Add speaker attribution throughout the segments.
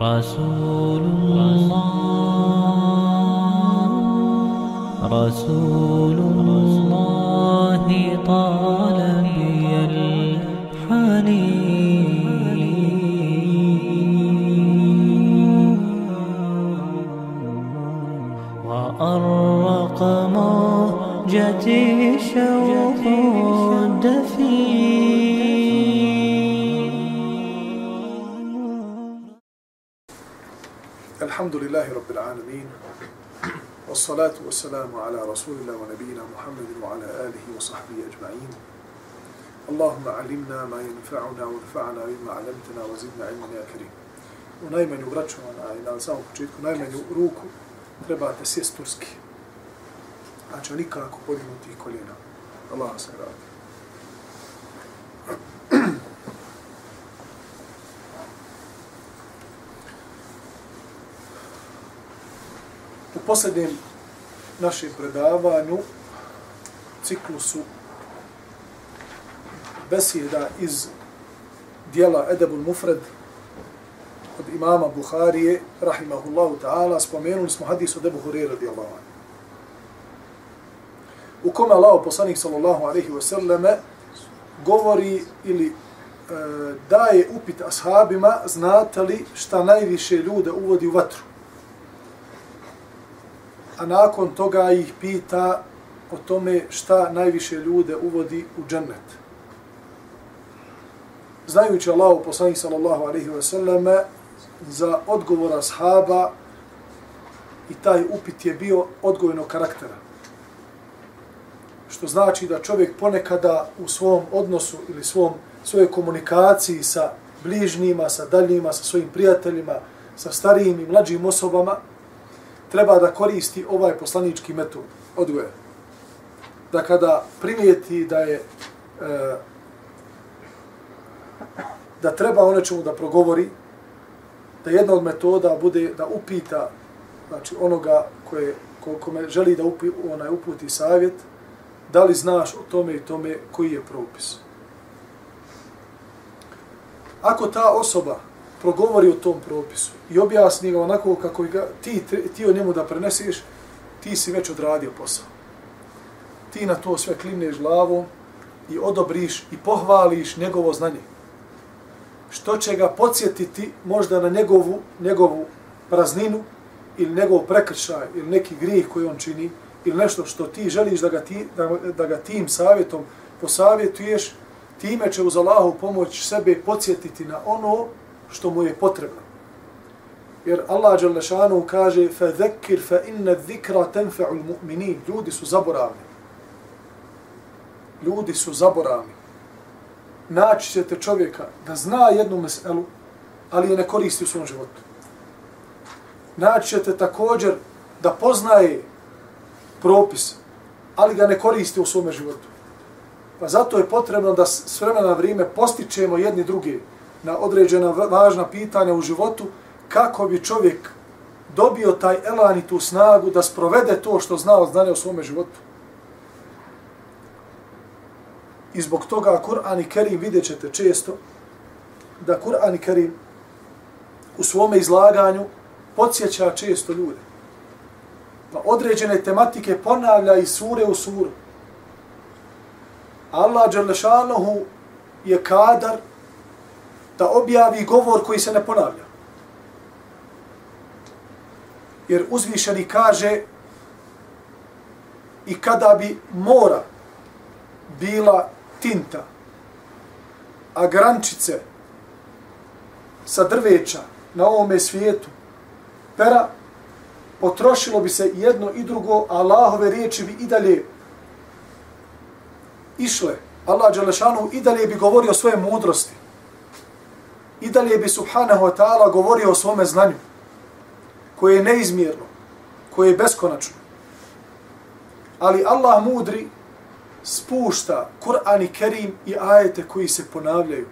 Speaker 1: رسول الله رسول الله طال بي الحنين. وأرق موجتي شوق
Speaker 2: الحمد لله رب العالمين والصلاة والسلام على رسول الله ونبينا محمد وعلى آله وصحبه أجمعين اللهم علمنا ما ينفعنا وانفعنا بما علمتنا وزدنا علما يا كريم u najmanju vraćovana i na samom početku, najmanju ruku trebate sjest turski. Znači, nikako podignuti koljena. Allah se radi. Posljednjem našem predavanju, ciklusu besjeda iz dijela Edebul Mufred od imama Buharije, rahimahullahu ta'ala, spomenuli smo hadis od Ebu Hurire radijallahu anhu. U kome Allah, poslanik sallallahu alaihi wasallame govori ili e, daje upit ashabima, znate li šta najviše ljude uvodi u vatru? A nakon toga ih pita o tome šta najviše ljude uvodi u džennet. Znajući Allahu poslanik sallallahu alaihi ve selleme za odgovor ashaba i taj upit je bio odgojnog karaktera. Što znači da čovjek ponekada u svom odnosu ili svom svojoj komunikaciji sa bližnjima, sa daljnjima, sa svojim prijateljima, sa starijim i mlađim osobama, treba da koristi ovaj poslanički metod odgoja. Da kada primijeti da je e, da treba o nečemu da progovori, da jedna od metoda bude da upita znači onoga koje kome želi da upi, onaj uputi savjet, da li znaš o tome i tome koji je propis. Ako ta osoba progovori o tom propisu i objasni ga onako kako ga ti, ti o njemu da preneseš, ti si već odradio posao. Ti na to sve klimneš glavom i odobriš i pohvališ njegovo znanje što će ga podsjetiti možda na njegovu, njegovu prazninu ili njegov prekršaj ili neki grijeh koji on čini ili nešto što ti želiš da ga, ti, da, da ga tim savjetom posavjetuješ, time će uz Allahu pomoć sebe podsjetiti na ono što mu je potrebno. Jer Allah Đalešanu kaže فَذَكِّرْ فَإِنَّ الذِّكْرَ تَنْفَعُ الْمُؤْمِنِينَ Ljudi su zaboravni. Ljudi su zaboravni naći ćete čovjeka da zna jednu meselu, ali je ne koristi u svom životu. Naći ćete također da poznaje propis, ali ga ne koristi u svom životu. Pa zato je potrebno da s vremena na vrijeme postičemo jedni drugi na određena važna pitanja u životu, kako bi čovjek dobio taj elan i tu snagu da sprovede to što zna od znanja u svom životu. I zbog toga Kur'an i Kerim vidjet ćete često da Kur'an i Kerim u svome izlaganju podsjeća često ljude. Pa određene tematike ponavlja i sure u suru. Allah Đerlešanohu je kadar da objavi govor koji se ne ponavlja. Jer uzvišeni kaže i kada bi mora bila tinta, a grančice sa drveća na ovome svijetu, pera, potrošilo bi se jedno i drugo, a Allahove riječi bi i dalje išle. Allah Đelešanu i dalje bi govorio o svoje mudrosti. I dalje bi Subhanahu wa ta'ala govorio o svome znanju, koje je neizmjerno, koje je beskonačno. Ali Allah mudri spušta Kur'an i Kerim i ajete koji se ponavljaju.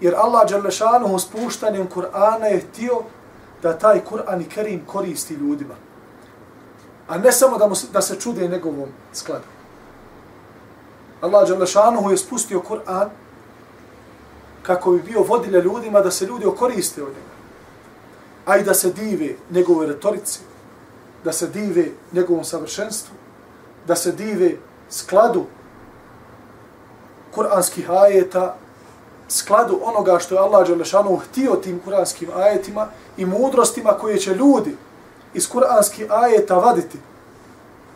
Speaker 2: Jer Allah Đalešanuhu spuštanjem Kur'ana je htio da taj Kur'an i Kerim koristi ljudima. A ne samo da, mu, da se čude njegovom skladu. Allah Đalešanuhu je spustio Kur'an kako bi bio vodilja ljudima da se ljudi okoriste od njega. A i da se dive njegove retorici, da se dive njegovom savršenstvu, da se dive skladu kuranskih ajeta, skladu onoga što je Allah Đelešanu htio tim kuranskim ajetima i mudrostima koje će ljudi iz kuranskih ajeta vaditi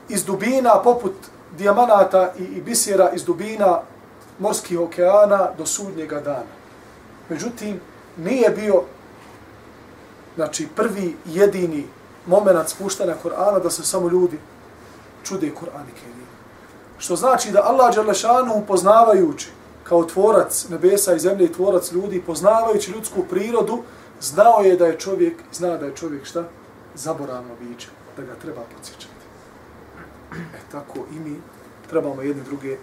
Speaker 2: iz dubina poput dijamanata i, i bisera iz dubina morskih okeana do sudnjega dana. Međutim, nije bio znači, prvi jedini moment spuštanja Kur'ana da se samo ljudi čude Kur'an i Kerim. Što znači da Allah Đalešanu upoznavajući kao tvorac nebesa i zemlje i tvorac ljudi, poznavajući ljudsku prirodu, znao je da je čovjek, zna da je čovjek šta? Zaboravno biće, da ga treba podsjećati. E tako i mi trebamo jedni druge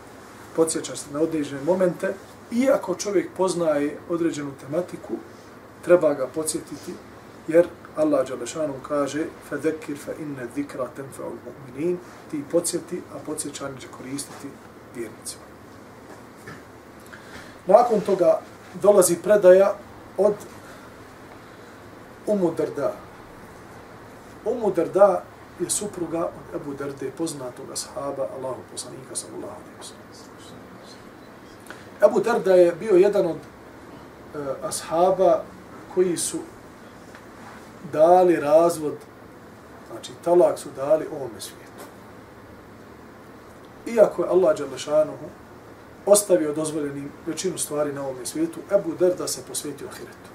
Speaker 2: podsjećati na određene momente, iako čovjek poznaje određenu tematiku, treba ga podsjetiti, jer Allah Đalešanu kaže فَذَكِرْ فَإِنَّ ذِكْرَ تَنْفَعُ الْمُؤْمِنِينَ Ti podsjeti, a podsjećanje će koristiti vjernicima. Nakon toga dolazi predaja od Umu Darda. Umu Darda je supruga od Ebu Darde, poznatog ashaba, Allahu poslanika, sallallahu alaihi wa sallam. Ebu Darda je bio jedan od e, ashaba koji su dali razvod, znači talak su dali ovome svijetu. Iako je Allah Đalešanuhu ostavio dozvoljenim većinu stvari na ovome svijetu, Ebu Derda se posvetio ahiretu.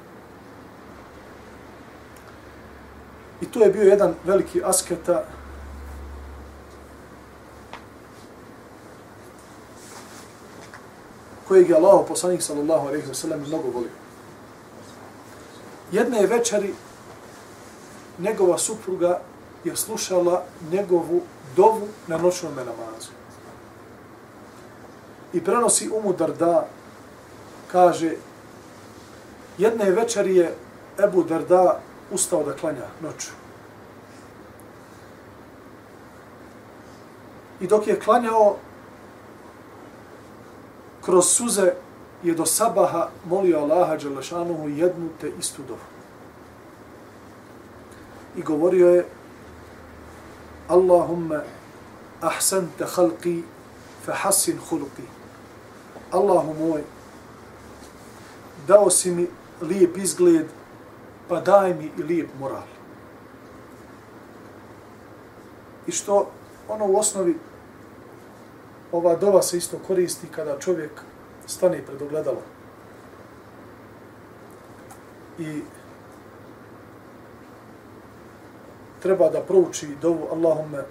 Speaker 2: I to je bio jedan veliki asketa kojeg je Allah poslanik sallallahu alaihi wa sallam mnogo volio. Jedne je večeri njegova supruga je slušala njegovu dovu na noćnom namazu. I prenosi umu Darda, kaže, jedne večeri je Ebu Darda ustao da klanja noću. I dok je klanjao, kroz suze je do sabaha molio Allaha Đelešanuhu jednu te istu dovu i govorio je Allahumma ahsanta khalqi fa hasin khulqi. Allahu moj, dao si mi lijep izgled, pa daj mi i lijep moral. I što ono u osnovi, ova dova se isto koristi kada čovjek stane pred ogledalo. I treba da prouči dovu Allahumme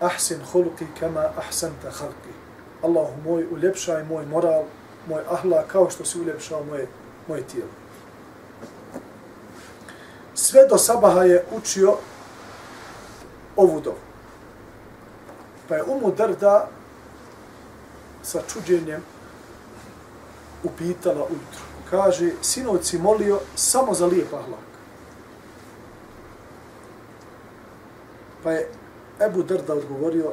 Speaker 2: ahsin huluki kama ahsanta halki. Allahu moj, uljepšaj moj moral, moj ahla, kao što si uljepšao moje, moje tijelo. Sve do sabaha je učio ovu dovu. Pa je umu drda sa čuđenjem upitala ujutru. Kaže, sinovci molio samo za lijep ahlak. Pa je Ebu Drda odgovorio,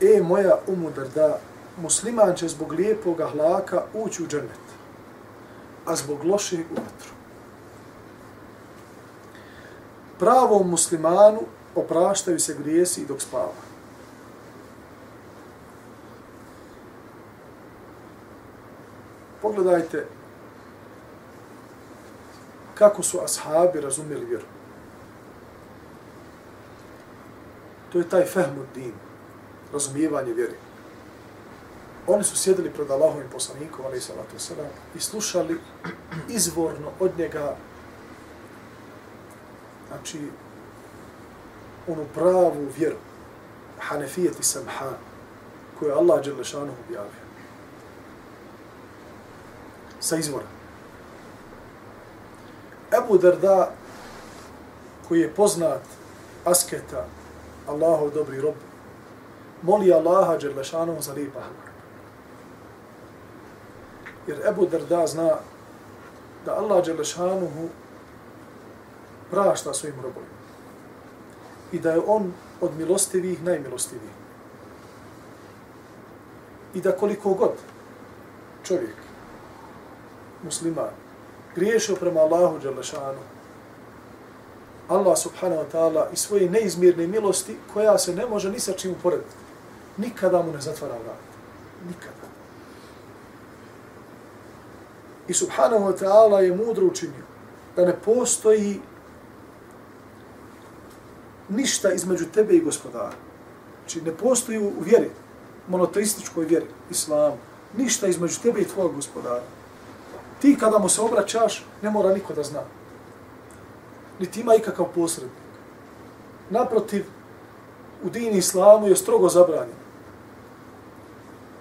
Speaker 2: e moja umu Drda, musliman će zbog lijepog hlaka ući u džernet, a zbog lošeg u vatru. Pravom muslimanu opraštaju se grijesi dok spava. Pogledajte kako su ashabi razumjeli vjeru. To je taj fehmud din, razumijevanje vjeri. Oni su sjedili pred Allahovim poslanikom, ali salatu wasalam, i slušali izvorno od njega, znači, onu pravu vjeru, hanefijeti samha, koju je Allah Đelešanu objavio. Sa izvora. Ebu Darda, koji je poznat asketa, Allahov dobri rob, moli Allaha Đerlešanom za lijep ahlak. Jer Ebu Darda zna da Allah Đerlešanuhu prašta svojim robovima. I da je on od milostivih najmilostivih. I da koliko god čovjek, musliman, griješio prema Allahu Đalešanu, Allah subhanahu wa ta'ala i svoje neizmjerne milosti koja se ne može ni sa čim uporediti. Nikada mu ne zatvara vrat. Nikada. I subhanahu wa ta'ala je mudro učinio da ne postoji ništa između tebe i gospodara. Znači ne postoji u vjeri, monoteističkoj vjeri, islamu, ništa između tebe i tvojeg gospodara. Ti kada mu se obraćaš, ne mora niko da zna. Niti ima ikakav posrednik. Naprotiv, u dini islamu je strogo zabranjeno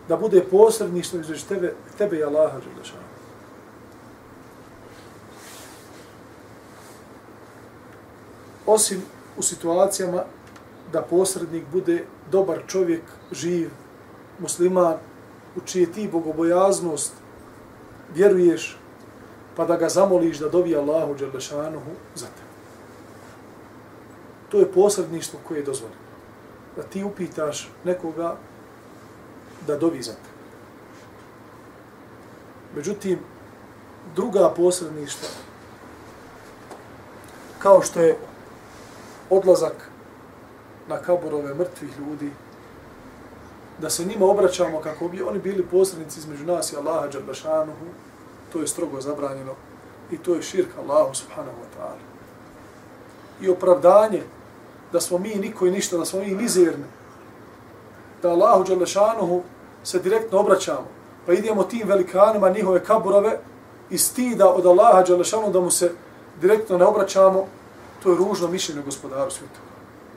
Speaker 2: da bude posredništvo između tebe, tebe i Allaha Đelešana. Osim u situacijama da posrednik bude dobar čovjek, živ, musliman, u čije ti bogobojaznost vjeruješ, pa da ga zamoliš da dovi Allahu Đelešanuhu za te. To je posredništvo koje je dozvoljeno. Da ti upitaš nekoga da dovi za te. Međutim, druga posredništva, kao što je odlazak na kaburove mrtvih ljudi, da se njima obraćamo kako bi oni bili posrednici između nas i Allaha Đerbašanuhu, to je strogo zabranjeno i to je širk Allahu subhanahu wa ta'ala. I opravdanje da smo mi niko i ništa, da smo mi mizirni, da Allahu Đerbašanuhu se direktno obraćamo, pa idemo tim velikanima njihove kaburove i stida od Allaha Đerbašanuhu da mu se direktno ne obraćamo, to je ružno mišljenje gospodaru svjetova,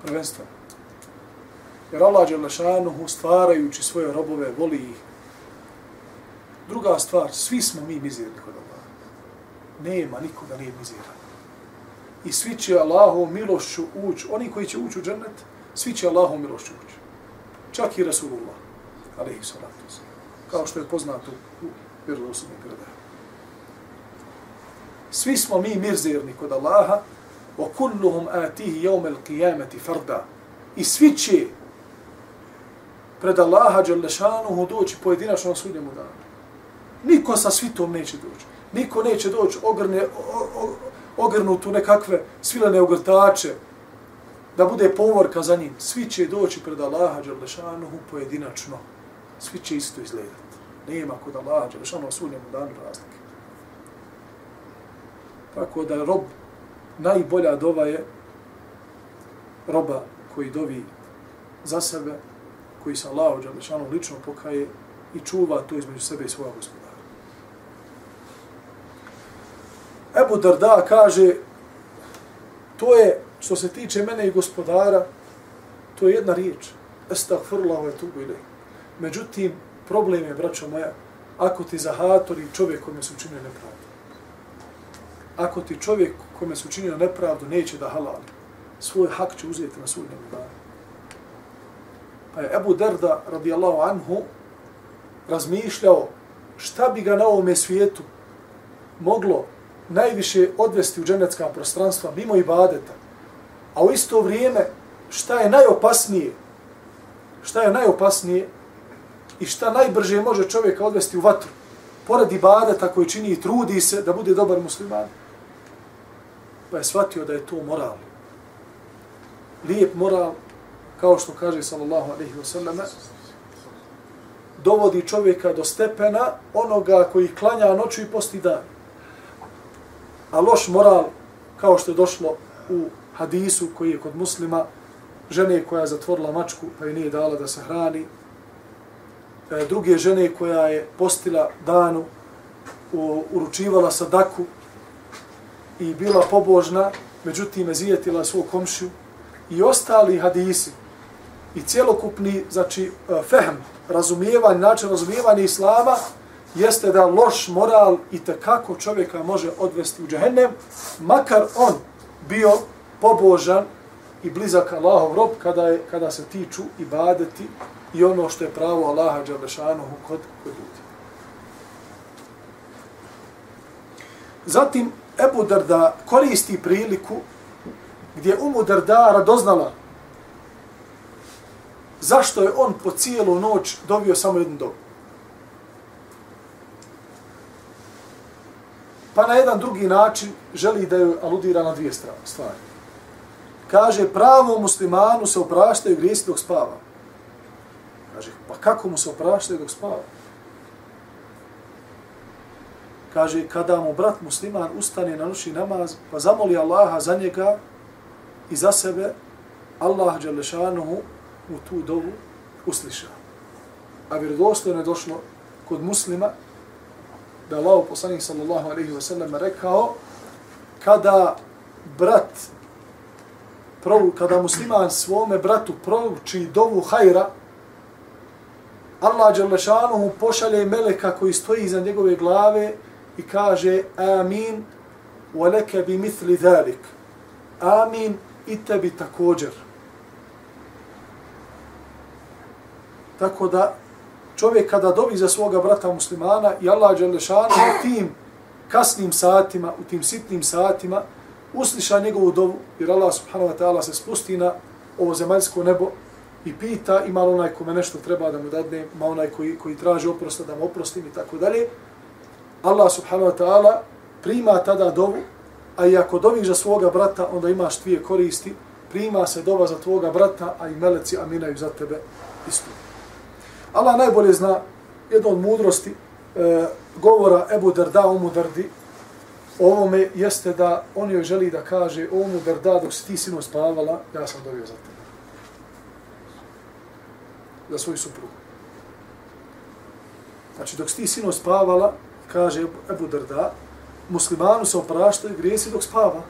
Speaker 2: Prvenstveno. Jer Allah Đelešanuhu stvarajući svoje robove, voli ih. Druga stvar, svi smo mi mizirni kod Allah. Nema nikoga nije miziran. I svi će Allahom milošću ući, oni koji će ući u džennet, svi će Allahom milošću ući. Čak i Rasulullah, alaihi salatu kao što je poznato u vjerovosobnom predaju. Svi smo mi mirzirni kod Allaha, وكلهم آتيه يوم jevme فردا farda. I svi će pred Allaha Đalešanuhu doći pojedinačno na sudnjemu danu. Niko sa svitom neće doći. Niko neće doći ogrne, ogrnut u nekakve svilene ogrtače, da bude povorka za njim. Svi će doći pred Allaha Đalešanuhu pojedinačno. Svi će isto izgledati. Nema kod Allaha Đalešanuhu na sudnjemu danu razlike. Tako da rob, najbolja dova je roba koji dovi za sebe, koji se Allahu Đalešanu lično pokaje i čuva to između sebe i svoga gospodara. Ebu Darda kaže, to je, što se tiče mene i gospodara, to je jedna riječ. Estagfirullahu je tubu ili. Međutim, problem je, braćo moja, ako ti zahatori čovjek kome su učinio nepravdu. Ako ti čovjek kome su učinio nepravdu neće da halali, svoj hak će uzeti na sudnjem danu. Pa je Ebu Derda, radijallahu anhu, razmišljao šta bi ga na ovome svijetu moglo najviše odvesti u dženecka prostranstva mimo ibadeta. A u isto vrijeme šta je najopasnije, šta je najopasnije i šta najbrže može čovjeka odvesti u vatru, pored ibadeta koji čini i trudi se da bude dobar musliman, pa je shvatio da je to moral. Lijep moral kao što kaže sallallahu alaihi wa selleme dovodi čovjeka do stepena onoga koji klanja noću i posti dan. A loš moral, kao što je došlo u hadisu koji je kod muslima, žene koja je zatvorila mačku pa je nije dala da se hrani, e, druge žene koja je postila danu, uručivala sadaku i bila pobožna, međutim je zijetila svog komšiju i ostali hadisi i cjelokupni, znači, e, fehm, razumijevanje, način razumijevanja islama, jeste da loš moral i kako čovjeka može odvesti u džehennem, makar on bio pobožan i blizak Allahov rob kada, je, kada se tiču i badeti i ono što je pravo Allaha Đalešanuhu kod, kod ljudi. Zatim Ebu Darda koristi priliku gdje Umu Darda radoznala zašto je on po cijelu noć dobio samo jednu dobu. Pa na jedan drugi način želi da joj aludira na dvije stvari. Kaže, pravo muslimanu se opraštaju grijesi dok spava. Kaže, pa kako mu se opraštaju dok spava? Kaže, kada mu brat musliman ustane na noći namaz, pa zamoli Allaha za njega i za sebe, Allah Đalešanuhu u tu dovu usliša. A vjerodostojno je došlo kod muslima da Allah poslanik sallallahu alaihi wa sallam rekao kada brat provu, kada musliman svome bratu prouči dovu hajra Allah Đalešanuhu pošalje meleka koji stoji iza njegove glave i kaže amin wa laka bi misli zalik amin i tebi također tako da čovjek kada dobi za svoga brata muslimana i Allah Đelešanu u tim kasnim satima, u tim sitnim satima, usliša njegovu dovu, jer Allah subhanahu wa ta'ala se spusti na ovo zemaljsko nebo i pita ima li onaj kome nešto treba da mu dadne, ima onaj koji, koji traži oprosta da mu oprostim i tako dalje. Allah subhanahu wa ta'ala prima tada dovu, a i ako doviš za svoga brata, onda imaš dvije koristi, prima se dova za tvoga brata, a i meleci aminaju za tebe isto. Allah najbolje zna jedno od mudrosti e, govora Ebu Darda Umu Dardi o ovome jeste da on joj želi da kaže o Umu Darda dok si ti sino spavala, ja sam dovio za tebe. Za svoju suprugu. Znači dok si ti sino spavala, kaže Ebu Drda, muslimanu se opraštaju grijesi dok spava.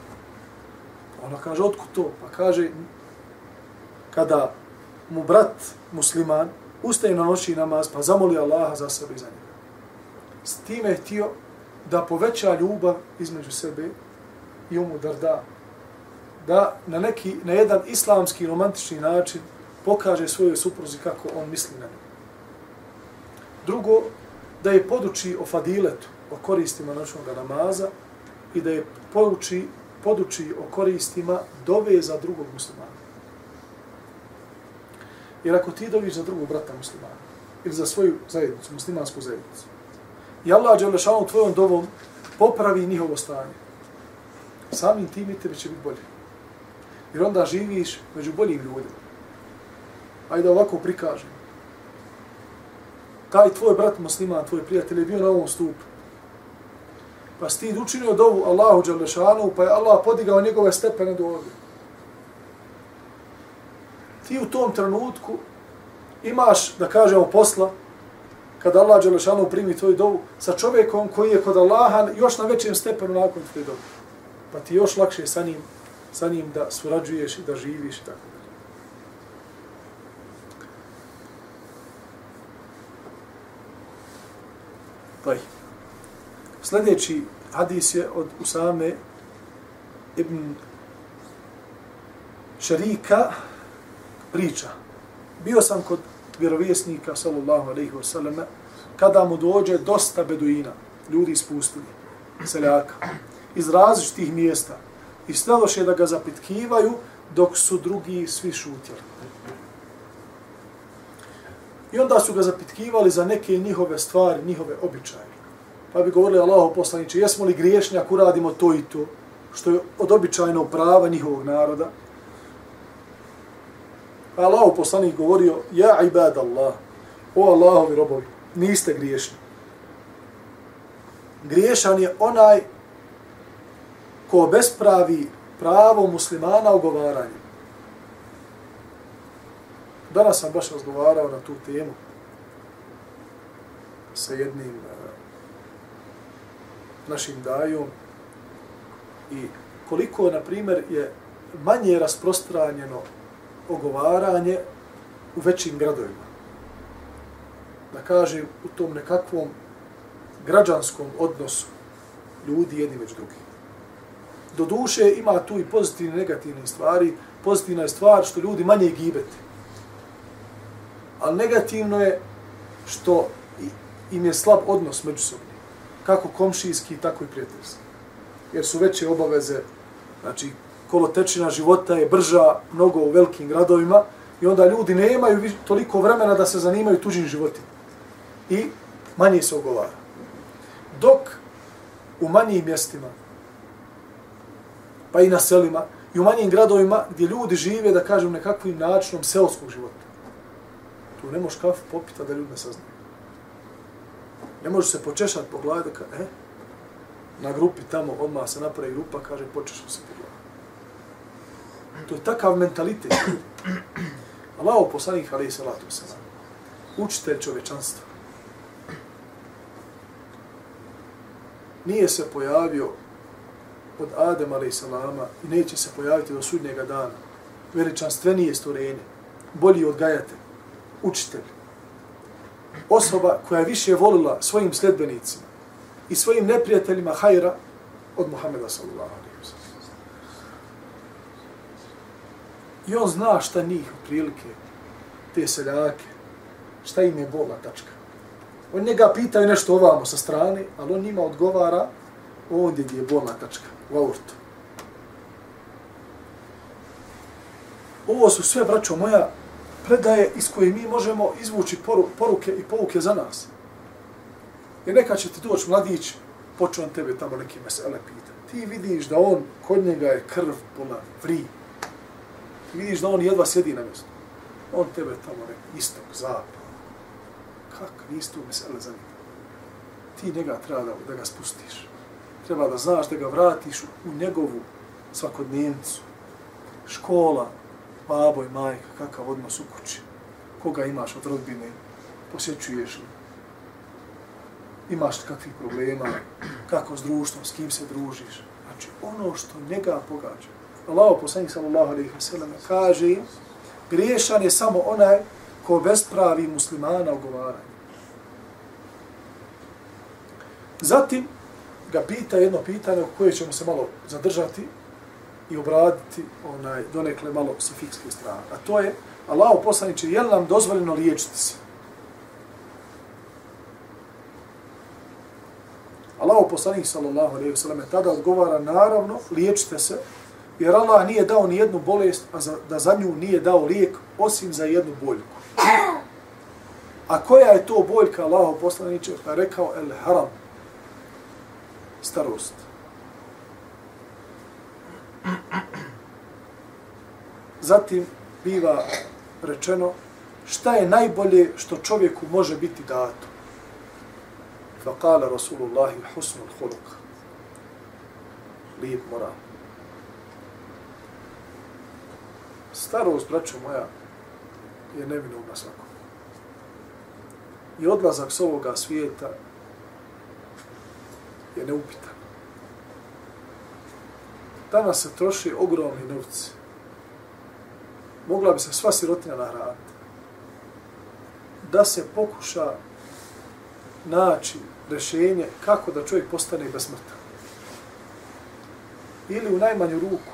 Speaker 2: Ona kaže, otkud to? Pa kaže, kada mu brat musliman ustaje na noći namaz, pa zamoli Allaha za sebe i za njega. S time je htio da poveća ljubav između sebe i umu darda. Da na neki, na jedan islamski romantični način pokaže svojoj supruzi kako on misli na nju. Drugo, da je poduči o fadiletu, o koristima noćnog namaza i da je poduči, poduči o koristima dove za drugog muslimana. Jer ako ti doviš za drugog brata muslimana, ili za svoju zajednicu, muslimansku zajednicu, i Allah Đelešanu tvojom dovom popravi njihovo stanje, samim tim i tebi će biti bolje. Jer onda živiš među boljim ljudima. Ajde ovako prikažem. Taj tvoj brat musliman, tvoj prijatelj je bio na ovom stupu. Pa si ti učinio dovu Allahu Đalešanu, pa je Allah podigao njegove stepene do ovdje ti u tom trenutku imaš, da kažemo, posla, kada Allah Đelešanu primi tvoju dovu, sa čovjekom koji je kod Allaha još na većem stepenu nakon tvoje dovu. Pa ti još lakše sa njim, sa njim da surađuješ i da živiš i tako Taj. Sljedeći hadis je od Usame ibn Šerika priča. Bio sam kod vjerovjesnika, sallallahu alaihi wasallam, kada mu dođe dosta beduina, ljudi iz pustinje, seljaka, iz različitih mjesta, i steloše da ga zapitkivaju, dok su drugi svi šutjeli. I onda su ga zapitkivali za neke njihove stvari, njihove običaje. Pa bi govorili Allaho poslaniče, jesmo li griješni ako uradimo to i to, što je od običajnog prava njihovog naroda, Pa Allaho poslanik govorio, ja ibad Allah, o Allahovi robovi, niste griješni. Griješan je onaj ko bespravi pravo muslimana ugovaranje. Danas sam baš razgovarao na tu temu sa jednim e, našim dajom i koliko, na primjer, je manje rasprostranjeno ogovaranje u većim gradovima. Da kažem, u tom nekakvom građanskom odnosu ljudi jedni već drugi. Do duše ima tu i pozitivne i negativne stvari. Pozitivna je stvar što ljudi manje gibete. Ali negativno je što im je slab odnos međusobni. Kako komšijski, tako i prijateljski. Jer su veće obaveze, znači kolotečina života je brža mnogo u velikim gradovima i onda ljudi nemaju toliko vremena da se zanimaju tuđim životima. I manje se ogovara. Dok u manjim mjestima, pa i na selima, i u manjim gradovima gdje ljudi žive, da kažem, nekakvim načinom seoskog života. Tu ne možeš kafu popita da ljudi ne saznaju. Ne možeš se počešati po glavi da ka, eh? na grupi tamo odmah se napravi grupa, kaže počešao se po glavi. To je takav mentalitet. Allaho poslanik, ali i salatu se učitelj čovečanstva. Nije se pojavio od Adem ali salama i neće se pojaviti do sudnjega dana. Veličanstvenije stvorenje, bolji odgajatelj, učitelj. Osoba koja je više volila svojim sledbenicima i svojim neprijateljima hajra od Muhammeda sallallahu alaihi wa I on zna šta njih u prilike, te seljake, šta im je bola tačka. On njega pitaju nešto ovamo sa strane, ali on njima odgovara ovdje gdje je bolna tačka, u aortu. Ovo su sve, braćo moja, predaje iz koje mi možemo izvući poruke i pouke za nas. Jer neka će ti doći mladić, počeo on tebe tamo neke mesele pita. Ti vidiš da on, kod njega je krv puna, vri. Ti vidiš da on jedva sjedi na mjestu. On tebe tamo neki istok, zapad, kak, nisi tu mesele za njega. Ti njega treba da, da ga spustiš. Treba da znaš da ga vratiš u njegovu svakodnevnicu. Škola, babo i majka, kakav odnos u kući. Koga imaš od rodbine, posjećuješ li. Imaš li kakvih problema, kako s društvom, s kim se družiš. Znači, ono što njega pogađa. Allah, poslanik sallallahu alaihi wa sallam, kaže im, griješan je samo onaj ko bespravi muslimana ogovaranje. Zatim ga pita jedno pitanje o koje ćemo se malo zadržati i obraditi onaj donekle malo sa fikske strane. A to je, Allah poslaniče, je li nam dozvoljeno liječiti se? Allah poslanik sallallahu alejhi ve sellem tada odgovara naravno liječite se jer Allah nije dao ni jednu bolest a za, da za nju nije dao lijek osim za jednu boljku. A koja je to boljka Allah poslaniče? Pa rekao el haram starost. Zatim biva rečeno šta je najbolje što čovjeku može biti dato. Fa kala Rasulullahi husnul huluk. Lijep moral. Starost, braćo moja, je neminovna svakom. I odlazak s ovoga svijeta je neupitan. Danas se troši ogromni novci. Mogla bi se sva sirotina nahraniti. Da se pokuša naći rešenje kako da čovjek postane besmrtan. Ili u najmanju ruku,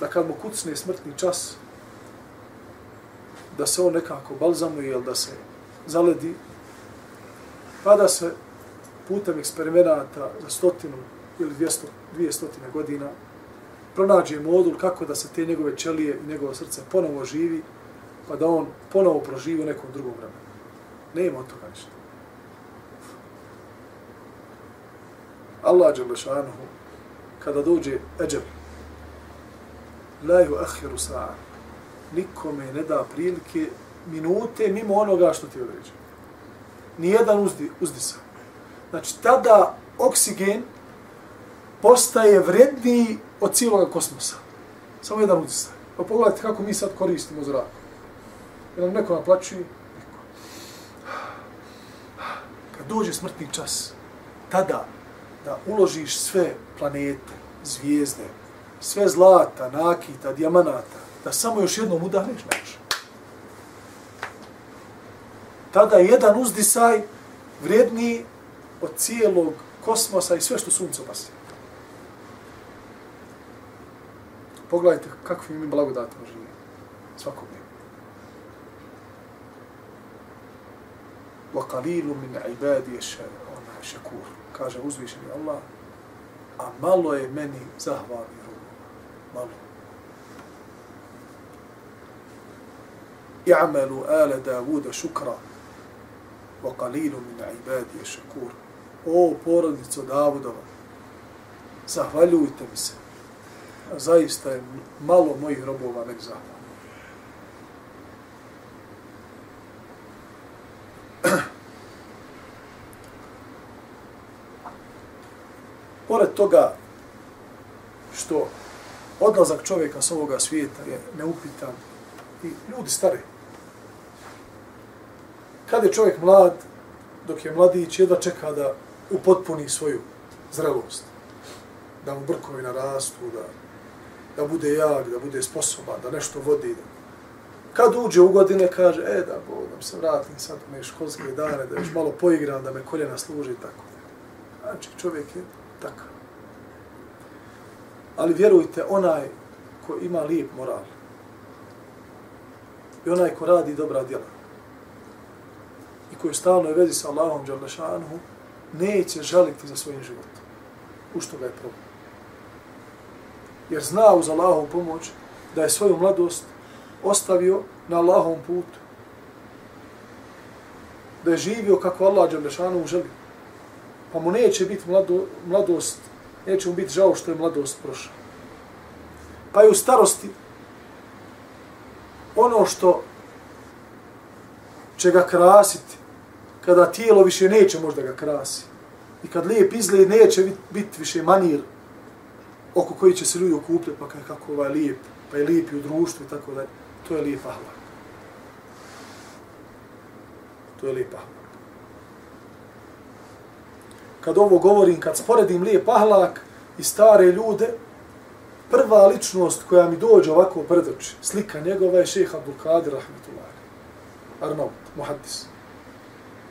Speaker 2: da kad mu kucne smrtni čas, da se on nekako balzamuje ili da se zaledi, pa da se putem eksperimenata za stotinu ili dvijesto, dvije stotine godina pronađe modul kako da se te njegove čelije i njegovo srce ponovo živi, pa da on ponovo proživi u nekom drugom vremenu. Nema od toga ništa. Allah Đelešanuhu, kada dođe Eđer, la ju ahiru sa'a, nikome ne da prilike minute mimo onoga što ti određe. Nijedan uzdi, uzdisa. Znači, tada oksigen postaje vredniji od cijelog kosmosa. Samo jedan utisak. Pa pogledajte kako mi sad koristimo zrak. Jer nam neko naplaćuje, neko. Kad dođe smrtni čas, tada da uložiš sve planete, zvijezde, sve zlata, nakita, dijamanata, da samo još jednom udahneš, neće. Tada jedan uzdisaj vredniji od cijelog kosmosa i sve što sunce opasi. Pogledajte kakvi mi blagodatima živimo. Svakog dneva. وَقَلِيلُ مِنْ عِبَادِيَ شَكُورُ Kaže uzvišeni Allah, a malo je meni zahvalni robu. Malo. i'malu ala Davuda šukra wa qalilu min ibadi shakur o porodico Davudova, zahvaljujte mi se. Zaista je malo mojih robova nek zahvaljuju. Pored toga što odlazak čovjeka s ovoga svijeta je neupitan i ljudi stare. Kad je čovjek mlad, dok je mladić, jedva čeka da upotpuni svoju zrelost. Da mu brkovi narastu, da, da bude jak, da bude sposoban, da nešto vodi. Da. Kad uđe u godine, kaže, e da, bo, da se vratim sad u školske dane, da još malo poigram, da me koljena služi i tako. Znači, čovjek je takav. Ali vjerujte, onaj ko ima lijep moral i onaj ko radi dobra djela i koji stalno je vezi sa Allahom Đalešanuhu, neće žaliti za svojim životom. U što ga je problem. Jer zna uz Allahovu pomoć da je svoju mladost ostavio na Allahovom putu. Da je živio kako Allah Đalešanu želi. Pa mu neće biti mlado, mladost neće mu biti žao što je mladost prošla. Pa je u starosti, ono što će ga krasiti, kada tijelo više neće možda ga krasi, i kad lijep izgled neće biti više manir oko koji će se ljudi okupljati, pa kako ovaj lijep, pa je lijep i u društvu i tako da, to je lijep ahlak. To je lijep ahlak kad ovo govorim, kad sporedim lijep ahlak i stare ljude, prva ličnost koja mi dođe ovako pred oči, slika njegova je šeha Abdul Qadir Rahmetullahi. Arnaut, muhaddis.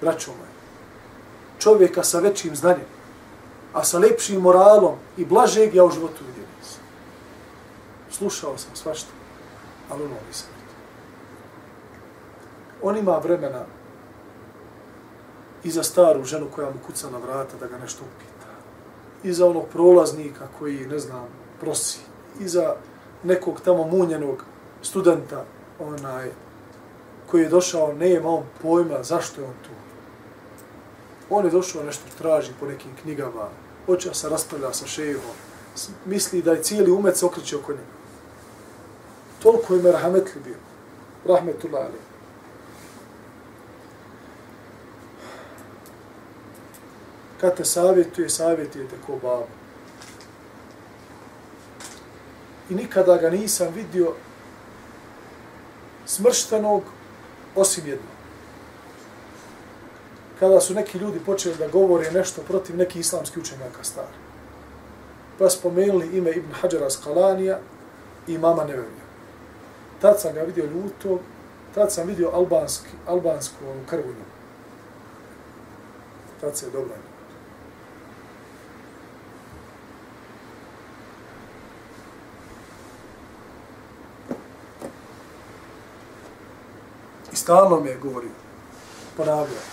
Speaker 2: Braćo moje. Čovjeka sa većim znanjem, a sa lepšim moralom i blažeg ja u životu vidio nisam. Slušao sam svašta, ali ono nisam vidio. On ima vremena i za staru ženu koja mu kuca na vrata da ga nešto upita. I za onog prolaznika koji, ne znam, prosi. I za nekog tamo munjenog studenta onaj, koji je došao, ne ima on pojma zašto je on tu. On je došao nešto traži po nekim knjigama, počeo se raspravlja sa šejihom, misli da je cijeli umet se okriče oko njega. Toliko je merhametli bio. Rahmetullah ali. kad te savjetuje, savjetujete ko babu. I nikada ga nisam vidio smrštenog osim jednog. Kada su neki ljudi počeli da govore nešto protiv nekih islamskih učenjaka stari. Pa spomenuli ime Ibn Hajara Skalanija i mama Nevevija. Tad sam ga vidio ljuto, tad sam vidio albanski, albansku krvunju. Tad se je dobro stalno mi je govorio, ponavljao,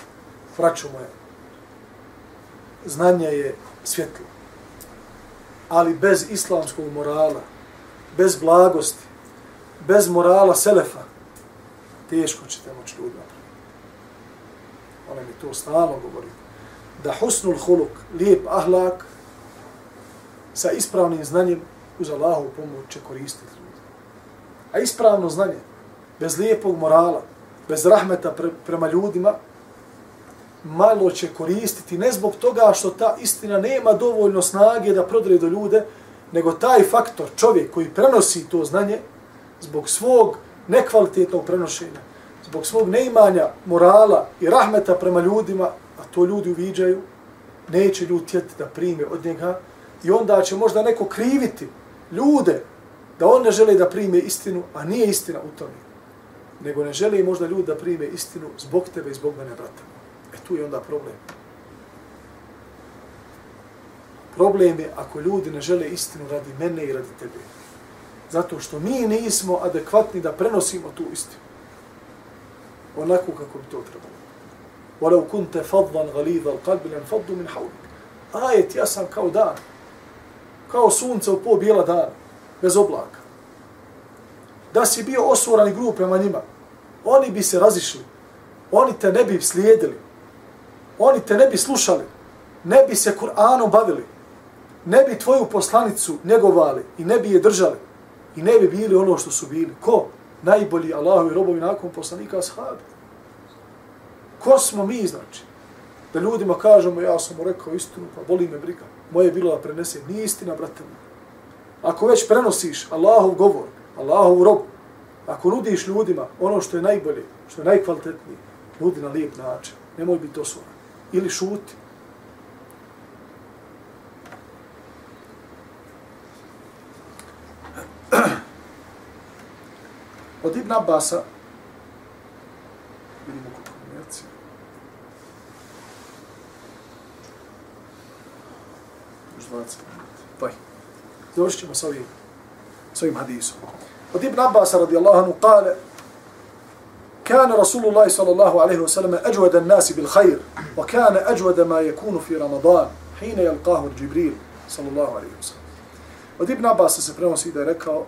Speaker 2: vraću moja, znanje je svjetlo, ali bez islamskog morala, bez blagosti, bez morala selefa, teško ćete moći ljudi napraviti. Ona mi to stalno govori. Da husnul huluk, lijep ahlak, sa ispravnim znanjem uz Allahu pomoć će koristiti ljudi. A ispravno znanje, bez lijepog morala, bez rahmeta pre, prema ljudima, malo će koristiti, ne zbog toga što ta istina nema dovoljno snage da prodre do ljude, nego taj faktor, čovjek koji prenosi to znanje, zbog svog nekvalitetnog prenošenja, zbog svog neimanja morala i rahmeta prema ljudima, a to ljudi uviđaju, neće ljudi tjeti da prime od njega, i onda će možda neko kriviti ljude da on ne žele da prime istinu, a nije istina u tome nego ne želi možda ljudi da prime istinu zbog tebe i zbog mene, brata. E tu je onda problem. Problem je ako ljudi ne žele istinu radi mene i radi tebe. Zato što mi nismo adekvatni da prenosimo tu istinu. Onako kako bi to trebalo. وَلَوْ كُنْتَ فَضْلًا غَلِيذَ الْقَلْبِ لَنْ فَضُّ مِنْ حَوْلِكَ Ajet, ja sam kao dan. Kao sunce u pol bijela dana. Bez oblaka. Da si bio osvoran i grub prema njima, oni bi se razišli. Oni te ne bi slijedili. Oni te ne bi slušali. ne bi se Kur'anom bavili, ne bi tvoju poslanicu njegovali i ne bi je držali i ne bi bili ono što su bili. Ko? Najbolji Allahovi robovi nakon poslanika ashabi. Ko smo mi, znači? Da ljudima kažemo, ja sam mu rekao istinu, pa boli me briga. Moje je bilo da prenese. Nije istina, brate mi. Ako već prenosiš Allahov govor, Allahov rob, ako nudiš ljudima ono što je najbolje, što je najkvalitetnije, nudi na lijep način. Nemoj biti osoban. Ili šuti. Od Ibn Abbasa, vidimo kod kombinacije, još 20 minuta. Paj. Završit ćemo s ovim, s ovim hadisom. Od Ibn Abbasa radijallahu anhu kale, كان رسول الله صلى الله عليه وسلم أجود الناس بالخير وكان أجود ما يكون في رمضان حين يلقاه جبريل صلى الله عليه وسلم Od Ibn Abbas se prenosi da je rekao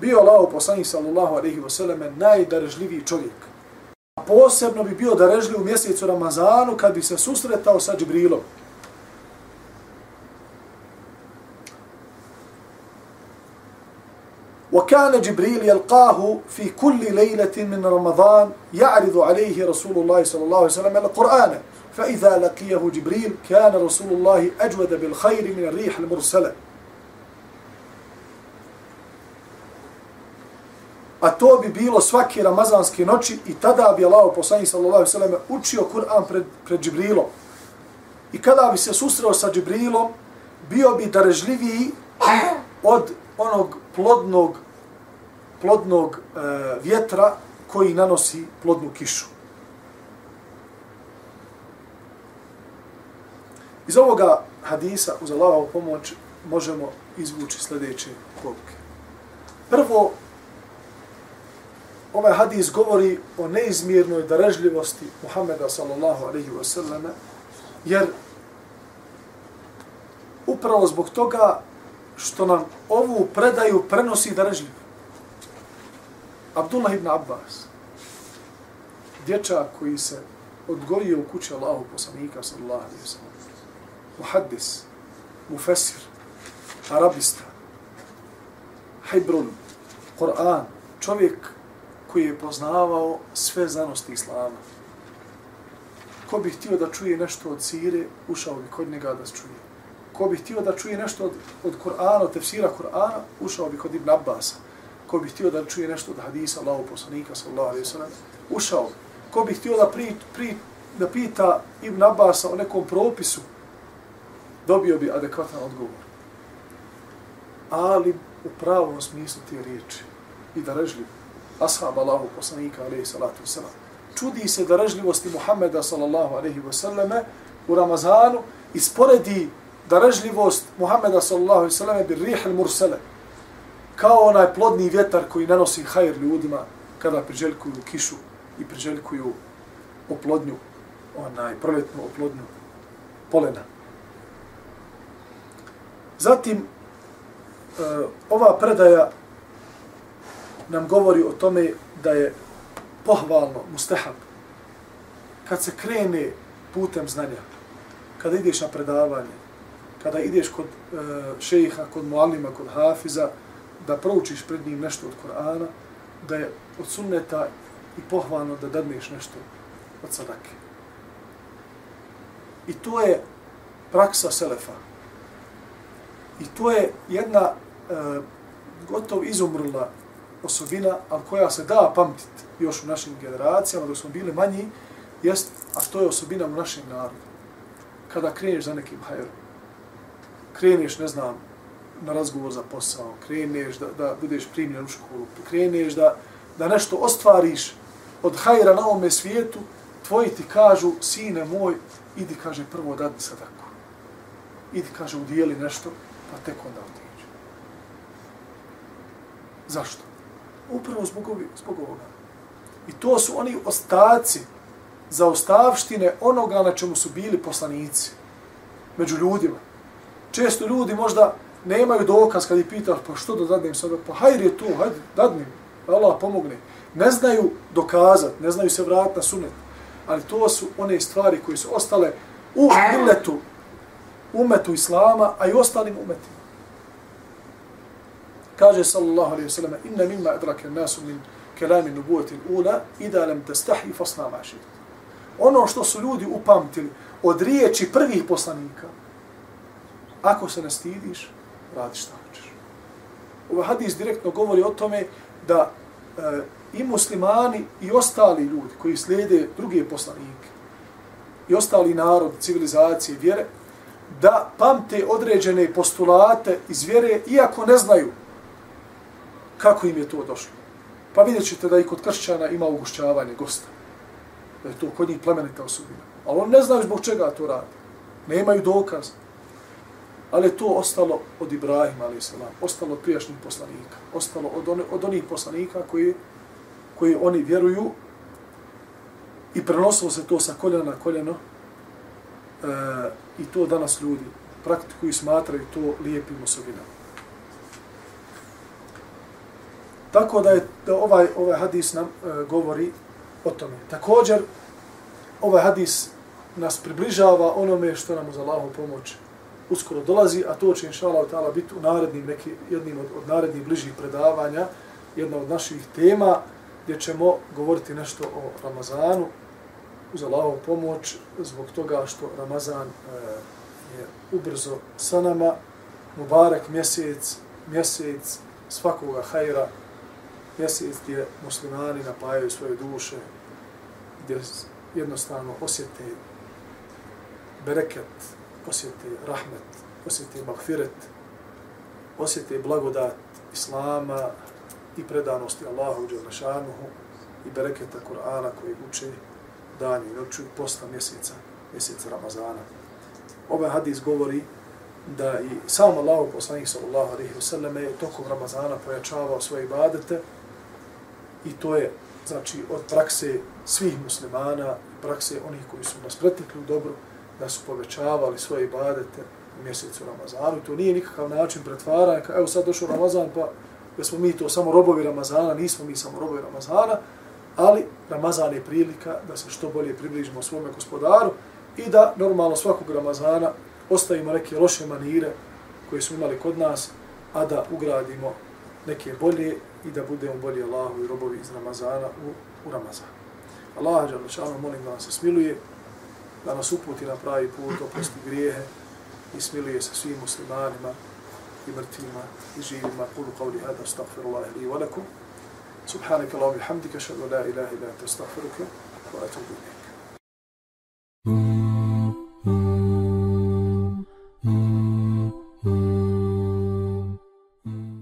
Speaker 2: bio Allah poslanik sallallahu alaihi wa sallam najdarežljiviji čovjek. A posebno bi bio darežljiv u mjesecu Ramazanu kad bi se susretao sa Džibrilom. وكان جبريل يلقاه في كل ليلة من رمضان يعرض عليه رسول الله صلى الله عليه وسلم القرآن فإذا لقيه جبريل كان رسول الله أجود بالخير من الريح المرسلة a to bi bilo svake ramazanske noći i tada bi Allah poslanik sallallahu alejhi učio Kur'an pred pred Džibrilom. I kada bi se susreo sa Džibrilom, bio bi darežljiviji od onog plodnog plodnog e, vjetra koji nanosi plodnu kišu. Iz ovoga hadisa uz Allahovu pomoć možemo izvući sljedeće poruke. Prvo, ovaj hadis govori o neizmjernoj darežljivosti Muhammeda sallallahu alaihi wa sallam, jer upravo zbog toga što nam ovu predaju prenosi darežljivo. Abdullah ibn Abbas, dječak koji se odgojio u kući Allahu poslanika sallallahu alaihi wa sallam, muhaddis, mufesir, arabista, hajbrun, Kur'an, čovjek koji je poznavao sve znanosti Islama. Ko bi htio da čuje nešto od sire, ušao bi kod njega da čuje. Ko bi htio da čuje nešto od, od Kur'ana, od tefsira Kur'ana, ušao bi kod Ibn Abbasa. Ko bi htio da čuje nešto od hadisa Allahu poslanika, sallallahu alaihi sallam, ušao. Ko bi htio da, pri, pri, da pita Ibn Abbasa o nekom propisu, dobio bi adekvatan odgovor. Ali u pravom smislu te riječi i da režljivo ashab Allahu poslanika alaihi salatu wasalam. Čudi se darežljivosti Muhammeda sallallahu alaihi wasallame u Ramazanu i sporedi darežljivost Muhammeda sallallahu alaihi wasallame bi rih al mursale. Kao onaj plodni vjetar koji nanosi hajr ljudima kada priželjkuju kišu i priželjkuju oplodnju, onaj proljetnu oplodnju polena. Zatim, e, ova predaja nam govori o tome da je pohvalno, mustahab, kad se krene putem znanja, kada ideš na predavanje, kada ideš kod e, šejiha, kod muallima, kod hafiza, da proučiš pred njim nešto od Korana, da je od sunneta i pohvalno da dadneš nešto od sadake. I to je praksa Selefa. I to je jedna e, gotov izumrla osobina, ali koja se da pamtiti još u našim generacijama, dok smo bili manji, jest, a to je osobina u našem narodu. Kada kreneš za nekim hajrom, kreneš, ne znam, na razgovor za posao, kreneš da, da budeš primljen u školu, kreneš da, da nešto ostvariš od hajra na ovome svijetu, tvoji ti kažu, sine moj, idi, kaže, prvo dadi sadaku. Idi, kaže, udijeli nešto, pa tek onda otiđu. Zašto? upravo zbog, ovi, zbog ovoga. I to su oni ostaci za ostavštine onoga na čemu su bili poslanici među ljudima. Često ljudi možda nemaju dokaz kad ih pitaš pa što da dadnem sada, pa hajde je tu, hajde, dadnim, Allah pomogne. Ne znaju dokazat, ne znaju se vratiti na sunet, ali to su one stvari koje su ostale u milletu umetu Islama, a i ostalim umetima. Kaže sallallahu alaihi sallam, inna mimma adrake nasu min kelami nubuati ula, ida lam tastahi fasna maši. Ono što su ljudi upamtili od riječi prvih poslanika, ako se ne stidiš, radi šta hoćeš. Ovaj hadis direktno govori o tome da e, i muslimani i ostali ljudi koji slijede druge poslanike i ostali narod, civilizacije, vjere, da pamte određene postulate iz vjere, iako ne znaju kako im je to došlo. Pa vidjet ćete da i kod kršćana ima ugušćavanje gosta. Da je to kod njih plemenita osobina. Ali oni ne znaju zbog čega to radi. Nemaju dokaza. dokaz. Ali je to ostalo od Ibrahima, ali se ostalo od prijašnjih poslanika. Ostalo od, one, od onih poslanika koji, koji oni vjeruju i prenosilo se to sa koljena na koljeno e, i to danas ljudi praktikuju i smatraju to lijepim osobinama. Tako da je da ovaj ovaj hadis nam e, govori o tome. Također ovaj hadis nas približava onome što nam uz Allahu pomoć uskoro dolazi, a to će inshallah taala biti u narednim neki jednim od, od narednih bližih predavanja, jedna od naših tema gdje ćemo govoriti nešto o Ramazanu uz Allahovu pomoć zbog toga što Ramazan e, je ubrzo sa nama, Mubarak mjesec, mjesec svakoga hajra, mjesec gdje muslimani napajaju svoje duše, gdje jednostavno osjete bereket, osjeti rahmet, osjeti magfiret, osjeti blagodat Islama i predanosti Allahu Đelešanuhu i bereketa Kur'ana koji uče danju i noću posta mjeseca, mjeseca Ramazana. Ovaj hadis govori da i sam Allah poslanik sallallahu alaihi wa sallam je tokom Ramazana pojačavao svoje ibadete i to je znači od prakse svih muslimana prakse onih koji su nas pretekli u dobru da su povećavali svoje ibadete u mjesecu Ramazanu. I to nije nikakav način pretvaranja, evo sad došao Ramazan pa da smo mi to samo robovi Ramazana, nismo mi samo robovi Ramazana, ali Ramazan je prilika da se što bolje približimo svome gospodaru i da normalno svakog Ramazana ostavimo neke loše manire koje smo imali kod nas, a da ugradimo neke bolje i da budemo bolji Allahu i robovi iz Ramazana u, u Ramazan. Allah, Đalešanu, molim da nas se smiluje, da nas uputi na pravi put, oprosti grijehe i smiluje se svim muslimanima i mrtvima i živima. Kulu qavli hada, astagfirullah Allah li valaku. Subhanaka Allah, bihamdika, šadu la ilaha ilaha, astagfiruka, ke, wa atubu ilaha. Mm.